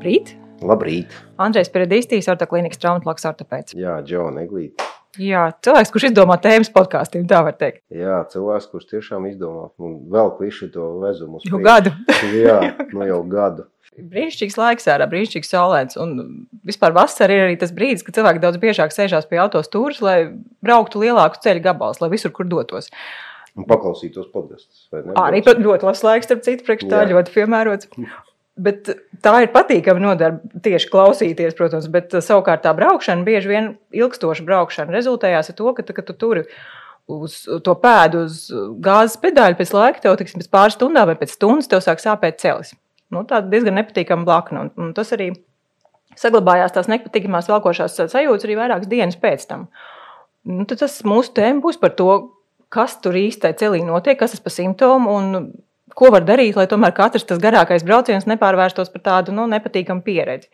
Labrīt! Labrīt! Andrejs Peredīstīs, ortoklīnikas traumatologs ortopēds. Jā, Džona Eglīte. Jā, cilvēks, kurš izdomā tēmas podkāstiem, tā var teikt. Jā, cilvēks, kurš tiešām izdomā un vēl kliši to vezumu. Jau gadu. Jā, nu jau gadu. Brīnišķīgs laiks ārā, brīnišķīgs saulēns. Un vispār vasarā ir arī tas brīdis, kad cilvēki daudz biežāk sēžās pie autostūras, lai brauktu lielāku ceļu gabalus, lai visur, kur dotos. Un paklausītos podkastus. Arī ļoti labs laiks, starp citu, priekš tā Jā. ļoti piemērots. Bet tā ir patīkami nodarbe tieši klausīties, protams, bet uh, savukārt tā braukšana, bieži vien ilgstoša braukšana, rezultējās ar to, ka, ka tu turi uz to pēdu uz gāzes pedāļa pēc laika, tev tiksim, pēc pāris stundām vai pēc stundas tev sāk sāpēt celis. Nu, tā diezgan nepatīkama blakna. Un, un tas arī saglabājās tās nepatīkamās velkošās sajūtas arī vairākas dienas pēc tam. Nu, tas mūsu tēma būs par to, kas tur īstai celī notiek, kas tas par simptomu un ko var darīt, lai tomēr katrs tas garākais brauciens nepārvērstos par tādu nu, nepatīkamu pieredzi.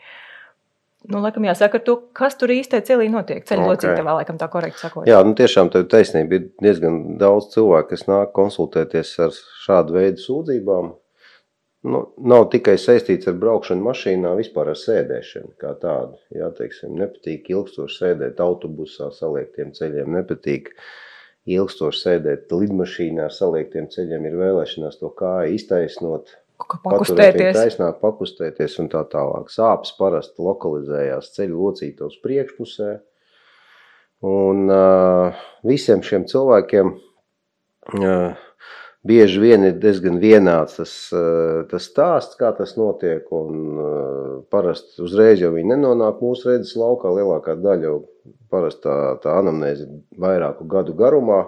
Nu, laikam jāsaka, to, kas tur īstenībā ceļā notiek. Ceļā okay. locītavā, laikam tā korekti sakot. Jā, nu tiešām tev taisnība. Ir diezgan daudz cilvēku, kas nāk konsultēties ar šādu veidu sūdzībām. Nu, nav tikai saistīts ar braukšanu mašīnā, vispār ar sēdēšanu kā tādu. Jā, teiksim, nepatīk ilgstoši sēdēt autobusā, saliektiem ceļiem, nepatīk uh, ilgstoši sēdēt lidmašīnā saliektiem ceļiem, ir vēlēšanās to kāju iztaisnot. Pakustēties. Taisnāk, pakustēties un tā tālāk. Sāpes parasti lokalizējās ceļu locītos priekšpusē. Un uh, visiem šiem cilvēkiem uh, bieži vien ir diezgan vienāds tas, eh, tas stāsts, kā tas notiek. Un, eh, parasti uzreiz jau viņi nenonāk mūsu redzes laukā. Lielākā daļa jau parasti tā, tā anamnēze ir vairāku gadu garumā.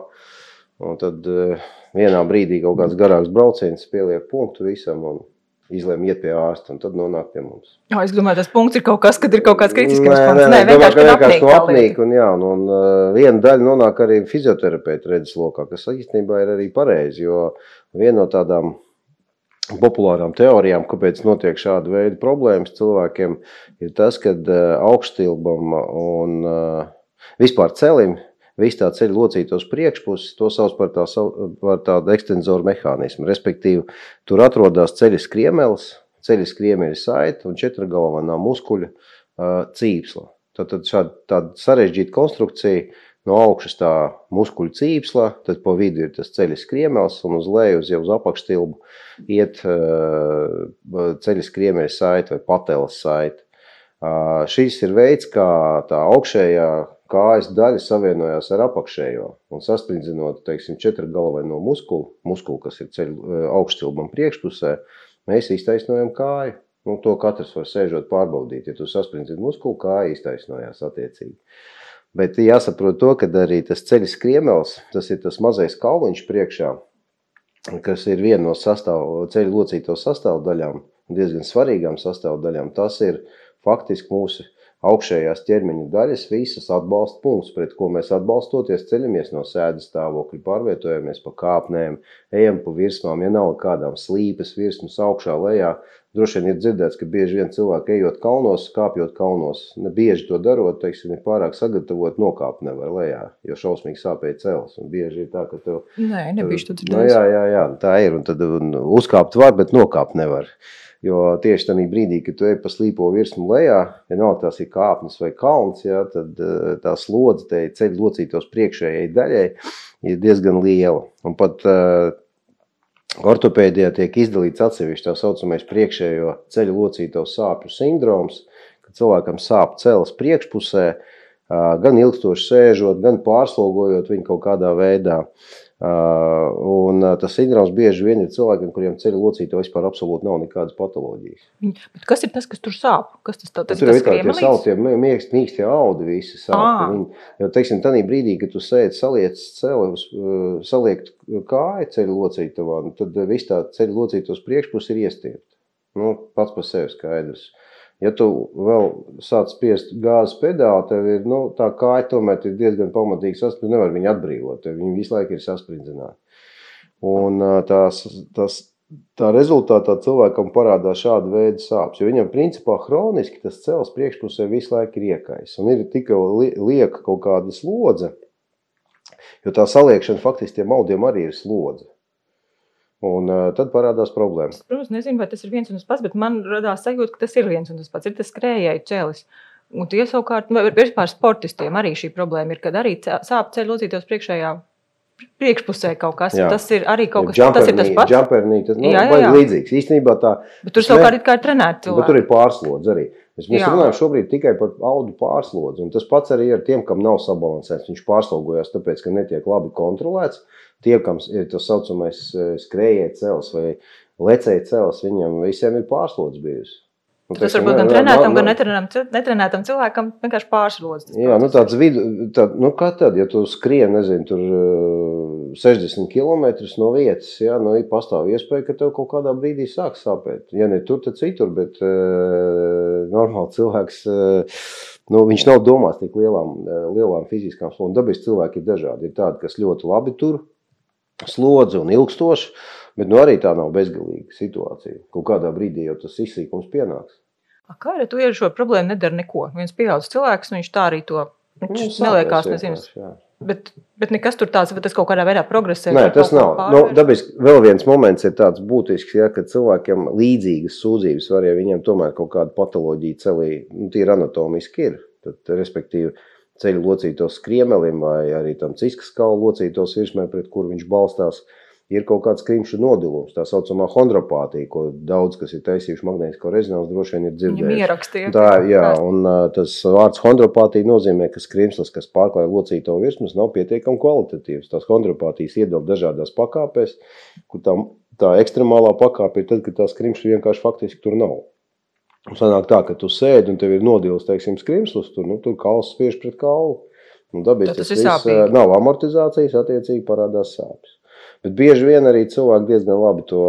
Un tad eh, vienā brīdī kaut kāds garāks brauciens pieliek punktu visam. Un, izlēma iet pie ārsta un tad nonāk pie mums. Jā, es domāju, tas punkts ir kaut kas, kad ir kaut kāds kritisks punkts. Nē, nē, nē vienkārši, vienkārši no apnīka. Un, jā, un, un uh, viena daļa nonāk arī fizioterapeita redzes lokā, kas īstenībā ir arī pareizi, jo viena no tādām populārām teorijām, kāpēc notiek šāda veida problēmas cilvēkiem, ir tas, ka uh, augstilbam un uh, vispār celim visu tā ceļa locītos priekšpuses, to sauc par, tā, par tādu ekstenzoru mehānismu. Respektīvi, tur atrodas ceļa skriemelis, ceļa skriemeļa saita un četrgalvenā muskuļa uh, cīpsla. Tad, tad šāda tāda sarežģīta konstrukcija no augšas tā muskuļu cīpsla, tad pa vidu ir tas ceļa skriemelis un uz leju uz, uz apakštilbu iet uh, ceļa skriemeļa saita vai pateles saita. Uh, šis ir veids, kā tā augšējā kājas daļa savienojās ar apakšējo un sasprindzinot, teiksim, četrgalvaino muskulu, muskulu, kas ir ceļu e, augštilbam priekšpusē, mēs iztaisnojam kāju. Nu, to katrs var sēžot pārbaudīt. Ja tu sasprindzini muskulu, kāja iztaisnojās attiecīgi. Bet jāsaprot to, ka arī tas ceļa skriemels, tas ir tas mazais kauliņš priekšā, kas ir viena no sastāv, ceļa locīto sastāvdaļām, diezgan svarīgām sastāvdaļām. Tas ir faktiski mūsu augšējās ķermeņa daļas visas atbalsta punkts, pret ko mēs atbalstoties ceļamies no sēdes stāvokļa, pārvietojamies pa kāpnēm, ejam pa virsmām, ja nav kādām slīpes virsmas augšā, lejā. Droši vien ir dzirdēts, ka bieži vien cilvēki ejot kalnos, kāpjot kalnos, ne bieži to darot, teiksim, ir pārāk sagatavot, nokāpt nevar lejā, jo šausmīgi sāpēja cels. Un bieži ir tā, ka tev... Nē, nebija to dzirdējis. Nu, jā, jā, jā, tā ir, un tad un uzkāpt var, bet nokāpt nevar. Jo tieši tajā brīdī, kad tu ej pa slīpo virsmu lejā, vienalga tās ir kāpnes vai kalns, ja, tad eh, tā slodze te ceļa locītos priekšējai daļai ir diezgan liela. Un pat uh, ortopēdijā tiek izdalīts atsevišķi tā saucamais priekšējo ceļa locīto sāpju sindroms, kad cilvēkam sāp celas priekšpusē, gan ilgstoši sēžot, gan pārslogojot viņu kaut kādā veidā. Uh, un uh, tas sindroms bieži vien ir cilvēkiem, kuriem ceļu locīta vispār absolūti nav nekādas patoloģijas. Bet kas ir tas, kas tur sāp? Kas tas, tā, tas, tur ir tā, tie saucamie mīkst, mīkstie audi visi sāp. Ah. Viņi, jo, teiksim, tanī brīdī, kad tu sēdi saliec celi, uh, saliekt kāju ceļu locītavā, nu, tad viss tā ceļu locītos priekšpus ir iestiepta. Nu, pats par sevi skaidrs. Uh, Ja tu vēl sāc spiest gāzes pedāli, tev ir nu, tā kāja tomēr ir diezgan pamatīgi sasprindzināt. Tu nevari viņu atbrīvot, viņi visu laiku ir sasprindzināt. Un tās, tas, tā rezultātā cilvēkam parādās šāda veida sāpes, viņam principā hroniski tas cels priekšpusē visu laiku ir iekais. Un ir tikai lieka kaut kāda slodze, jo tā saliekšana faktiski tiem audiem arī ir slodze. Un uh, tad parādās problēmas. Protams, nezinu, vai tas ir viens un tas pats, bet man radās sajūta, ka tas ir viens un tas pats. Ir tas skrējēju celis. Un tie savukārt, vispār sportistiem arī šī problēma ir, kad arī sāp ceļu locītos priekšējā priekšpusē kaut kas. Jā. Tas ir arī kaut kas tāds, tas ir tas pats. Jumperni, tas nu, jā, jā, jā. līdzīgs. Īstenībā tā. Bet tur savukārt ir trenēti. Bet tur ir pārslodze arī. Mēs, mēs runājam šobrīd tikai par audu pārslodzi. Un tas pats arī ar tiem, kam nav sabalansēts. Viņš pārslogojās tāpēc, ka netiek labi kontrolēts. Tie, kam ir tas saucamais eh, skrējēji cels vai lecēji cels, viņiem visiem ir pārslodze bijusi. Un, tas varbūt gan trenētam, gan netrenētam, netrenētam cilvēkam vienkārši pārslodz. Jā, nu tāds vidu, tā, nu kā tad, ja tu skrien, nezinu, tur 60 km no vietas, jā, nu ir pastāv iespēja, ka tev kaut kādā brīdī sāks sāpēt. Ja ne tur, tad citur, bet uh, normāli cilvēks, uh, nu viņš nav domāts tik lielām, uh, lielām fiziskām slodām. Dabiski cilvēki ir dažādi. Ir tādi, kas ļoti labi tur slodzi un ilgstoši, Bet nu, arī tā nav bezgalīga situācija. Kaut kādā brīdī jau tas izsīkums pienāks. A, kā arī tu ar šo problēmu nedara neko? Viens pieaugušs cilvēks, viņš tā arī to nu, neliekās. Nezinu, bet, bet nekas tur tāds, bet tas kaut kādā veidā progresē. Nē, tas nav. Nu, dabiski, vēl viens moments ir tāds būtisks, ja, ka cilvēkiem līdzīgas sūdzības var, ja viņiem tomēr kaut kāda patoloģija celī, nu, tīri anatomiski ir. Tad, respektīvi, ceļu locītos skriemelim vai arī tam ciskas kaulu locītos virsmē, pret kur viņš balstās. Uh, ir kaut kāds krimšu nodilums, tā saucamā chondropātija, ko daudz, kas ir taisījuši magnētisko rezonanci, droši vien ir dzirdējuši. Tā, jā, un tas vārds chondropātija nozīmē, ka skrimslis, kas pārklāja locīto virsmas, nav pietiekami kvalitatīvs. Tās chondropātijas iedala dažādās pakāpēs, kur tā, tā ekstremālā pakāpe ir tad, kad tās skrimšļi vienkārši faktiski tur nav. Un sanāk tā, ka tu sēdi un tev ir nodils, teiksim, skrimslis, tur, nu, tur kauls spiež pret kaulu. Un dabiski tas, tas viss nav amortizācijas, attiecīgi parādās sāpes. Bet bieži vien arī cilvēki diezgan labi to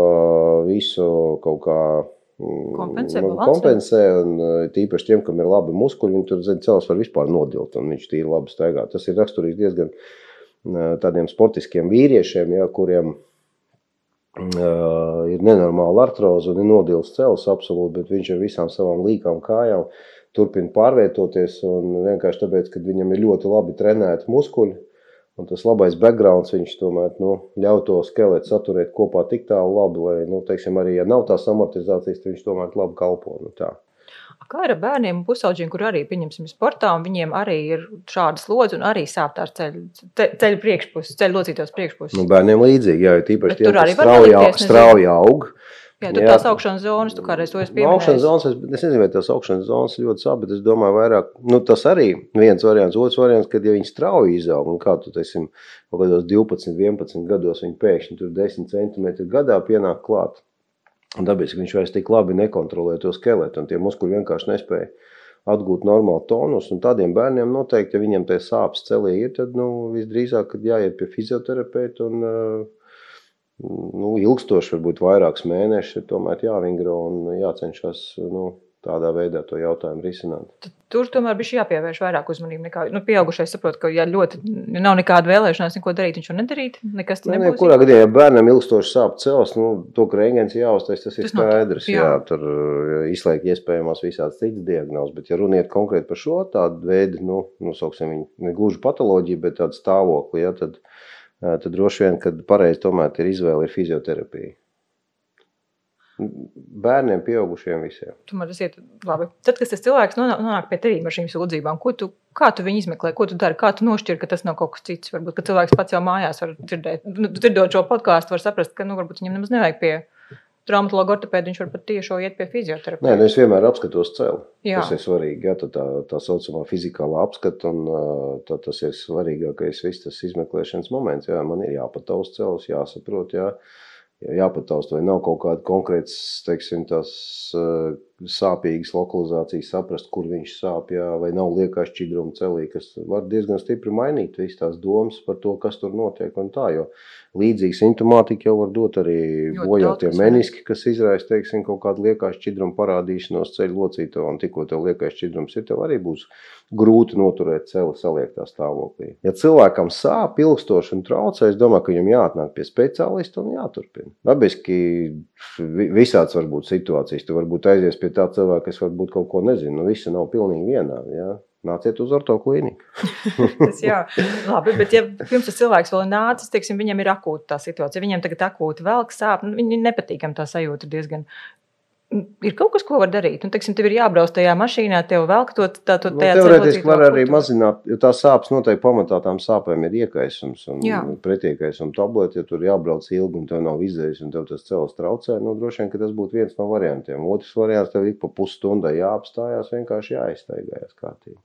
visu kaut kā mm, kompensē. Nu, kompensē un eh, tīpaši tiem, kam ir labi muskuļi, viņi tur zina, cels var vispār nodilt un viņš tīri labi staigā. Tas ir raksturīgs diezgan eh, tādiem sportiskiem vīriešiem, ja, kuriem uh, ir nenormāla artroza un ir nodils cels absolūti, bet viņš ar visām savām līkām kājām turpina pārvietoties un vienkārši tāpēc, ka viņam ir ļoti labi trenēti muskuļi, Un tas labais backgrounds, viņš tomēr nu, ļauj to skeletu saturēt kopā tik tālu labi, lai, nu, teiksim, arī, ja nav tās amortizācijas, tad viņš tomēr labi kalpo. Nu, tā. Kā ar bērniem un pusauģiem, kur arī, pieņemsim, sportā, un viņiem arī ir šādas lodes un arī sāp tās ceļu, ceļu priekšpuses, ceļu locītos priekšpuses? Nu, bērniem līdzīgi, jā, jo tīpaši tiem, kas strauji, strauji aug. Jā, tur jā. tās augšanas zonas, tu kādreiz to esi pieminējis. Augšanas zonas, es, es nezinu, vai tās augšanas zonas ļoti sāp, bet es domāju vairāk, nu tas arī viens variants, otrs variants, kad ja viņi strauji izaug, un kā tu, teiksim, kaut kādos 12, 11 gados viņi pēkšņi tur 10 centimetri gadā pienāk klāt. Un dabiski viņš vairs tik labi nekontrolē to skeletu, un tie muskuļi vienkārši nespēja atgūt normālu tonus. Un tādiem bērniem noteikti, ja viņiem tie sāpes celī ir, tad nu, visdrīzāk jāiet pie fizioterapeita un uh, nu, ilgstoši, varbūt vairākus mēnešus, ir tomēr jāvingro un jācenšas nu, tādā veidā to jautājumu risināt. Tur tomēr bija jāpievērš vairāk uzmanību nekā nu, pieaugušais. Saprot, ka, ja ļoti ja nav nekāda vēlēšanās, neko darīt, viņš jau nedarīt. Nekas tur nu, nebūs. Kurā gadījumā, ja bērnam ilgstoši sāp cels, nu, to, ka rēngens jāuztais, tas ir tas skaidrs. Jā. jā, tur izslēgt iespējamās visādas citas diagnozes, bet ja runiet konkrēti par šo tādu veidu, nu, nosauksim viņu ne gluži patoloģiju, bet tādu stāvokli, ja, tad, uh, tad droši vien, kad pareizi tomēr ir izvēle, ir fizioterapija. Bērniem, pieaugušiem visiem. Tomēr tas ir labi. Tad, kad tas cilvēks nonāk pie tevis ar šīm sūdzībām, ko tu, kā tu viņu izmeklē, ko tu dari, kā tu nošķiri, ka tas nav kaut kas cits. Varbūt, cilvēks pats jau mājās var dzirdēt, nu, dzirdot šo podkāstu, var saprast, ka nu, varbūt viņam nemaz nevajag pie traumatologu ortopēdu, viņš var pat tiešo iet pie fizioterapeita. Nē, nu es vienmēr apskatos celu. Jā. Tas ir svarīgi. Jā, tā, tā, saucamā fizikālā apskata, un tā, tas ir svarīgākais viss tas izmeklēšanas moments. Jā, man ir jāpataust celus, jāsaprot, jā, jāpataust, vai nav kaut kāda konkrēts, teiksim, tās sāpīgas lokalizācijas, saprast, kur viņš sāp, jā, vai nav liekā šķidruma celī, kas var diezgan stipri mainīt visas tās domas par to, kas tur notiek un tā, jo Līdzīga simptomātika jau var dot arī bojātie meniski, kas izraisa teiksim, kaut kādu liekās šķidrumu parādīšanos ceļu locīto, un tikko tev liekais šķidrums ir, tev arī būs grūti noturēt celi saliektā stāvoklī. Ja cilvēkam sāp ilgstoši un traucē, es domāju, ka viņam jāatnāk pie speciālista un jāturpina. Dabiski visāds var būt situācijas. Tu varbūt aizies pie tā cilvēka, kas varbūt kaut ko nezina. Nu, visi nav pilnīgi vienādi. Ja? Nāciet uz orto klīniku. tas, jā, labi, bet ja pirms tas cilvēks vēl ir nācis, teiksim, viņam ir akūta tā situācija, viņam tagad akūti velk sāp, nu, viņi nepatīkam tā sajūta diezgan ir kaut kas, ko var darīt. Nu, teiksim, tev ir jābrauc tajā mašīnā, tev velk to tādu nu, teorētiski var arī mazināt, jo tās sāpes noteikti pamatā tām sāpēm ir iekaisums un Jā. pretiekaisuma tableti, ja tur jābrauc ilgi un tev nav izdevies un tev tas cels traucē, nu droši vien, ka tas būtu viens no variantiem. Otrs variants tev ik pa pusstundai jāapstājās, vienkārši jāiztaigājas kārtīgi.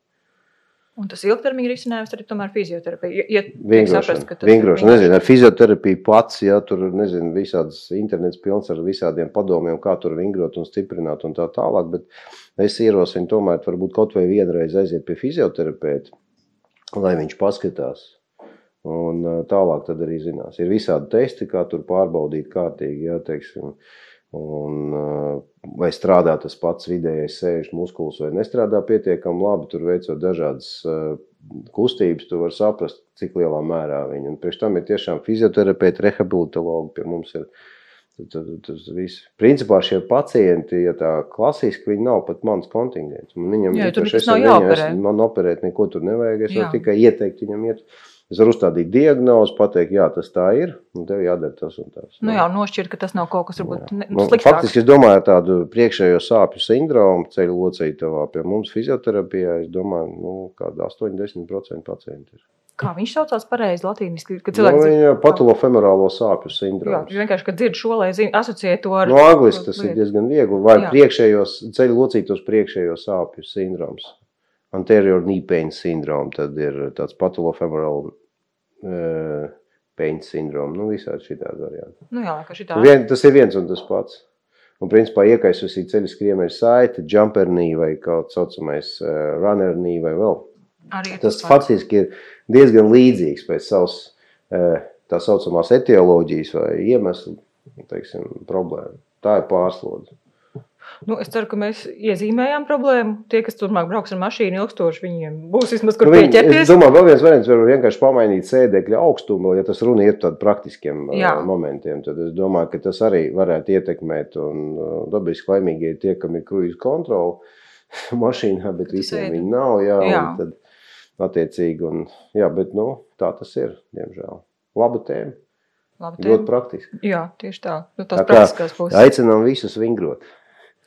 Un tas ilgtermiņa risinājums arī tomēr fizioterapija. Ja, Vingrošana. Vingrošana. Nezinu, ar fizioterapiju pats, ja tur, nezinu, visādas internets pilns ar visādiem padomiem, kā tur vingrot un stiprināt un tā tālāk, bet es ierosinu tomēr varbūt kaut vai vienreiz aiziet pie fizioterapeita, lai viņš paskatās. Un tālāk tad arī zinās. Ir visādi testi, kā tur pārbaudīt kārtīgi, ja, teiksim, uh, Un, eh, vai strādā tas pats vidējais sēž muskulis vai nestrādā pietiekami labi, tur veicot dažādas eh, kustības, tu vari saprast, cik lielā mērā viņi. Un priekš tam ir tiešām fizioterapeiti, rehabilitologi pie mums ir. Tas viss. Principā šie pacienti, ja tā klasiski, viņi nav pat mans kontingents. Viņam Jā, tur tas nav jāoperē. Man operēt neko tur nevajag, es varu tikai ieteikt viņam iet. Es varu uzstādīt diagnozi, pateikt, jā, tas tā ir, un tev jādara tas un tas. Nu jā, nošķirt, ka tas nav kaut kas varbūt ne, nu, sliktāks. Faktiski es domāju tādu priekšējo sāpju sindromu ceļu locītavā pie mums fizioterapijā, es domāju, nu, kāda 80% pacienti ir. Kā viņš saucās pareizi latīniski? Kad cilvēks nu, viņa patolofemorālo sāpju sindroms. Jā, vienkārši, kad dzird šo, lai zin, asociē to ar... No angliski tas ir diezgan viegli, vai jā. priekšējos, ceļu locītos priekšējo sāpju sindroms anterior knee pain syndrome, tad ir tāds patolofemoral uh, pain syndrome, nu visādi šitādi varianti. Nu jā, ka šitādi. Vien, tas ir viens un tas pats. Un principā iekaisusī ceļu skriemeļa saite, jumper knee vai kaut saucamais uh, runner knee vai vēl. Arī tas faktiski ir diezgan līdzīgs pēc savas uh, tā saucamās etioloģijas vai iemeslu, teiksim, problēmu. Tā ir pārslodze. Nu, es ceru, ka mēs iezīmējām problēmu. Tie, kas turpmāk brauks ar mašīnu ilgstoši, viņiem būs vismaz kur nu, pieķerties. Es domāju, vēl viens variants var vienkārši pamainīt sēdekļa augstumu, ja tas runa ir tādiem praktiskiem Jā. momentiem. Tad es domāju, ka tas arī varētu ietekmēt. Un dabiski laimīgi ir tie, kam ir kruīzu kontrole mašīnā, bet visiem viņi nav. Jā, jā. Tad, attiecīgi, un, jā, bet nu, tā tas ir, diemžēl. Laba tēma. Labi, ļoti praktiski. Jā, tieši tā. Nu, tā kā aicinām visus vingrot.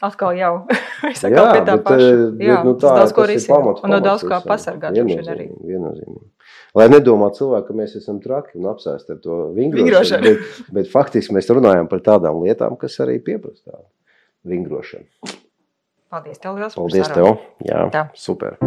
Atkal jau es atkal jā, pie tā bet, paša. Eh, jā, nu tā, daudz ko risināt. Un no daudz kā pasargāt. Viennozīmīgi. viennozīmīgi. Lai nedomā cilvēki, ka mēs esam traki un apsēsti ar to vingrošanu. bet, bet faktiski mēs runājam par tādām lietām, kas arī pieprasa vingrošanu. Paldies tev liels. Paldies tev. Jā, tā. super.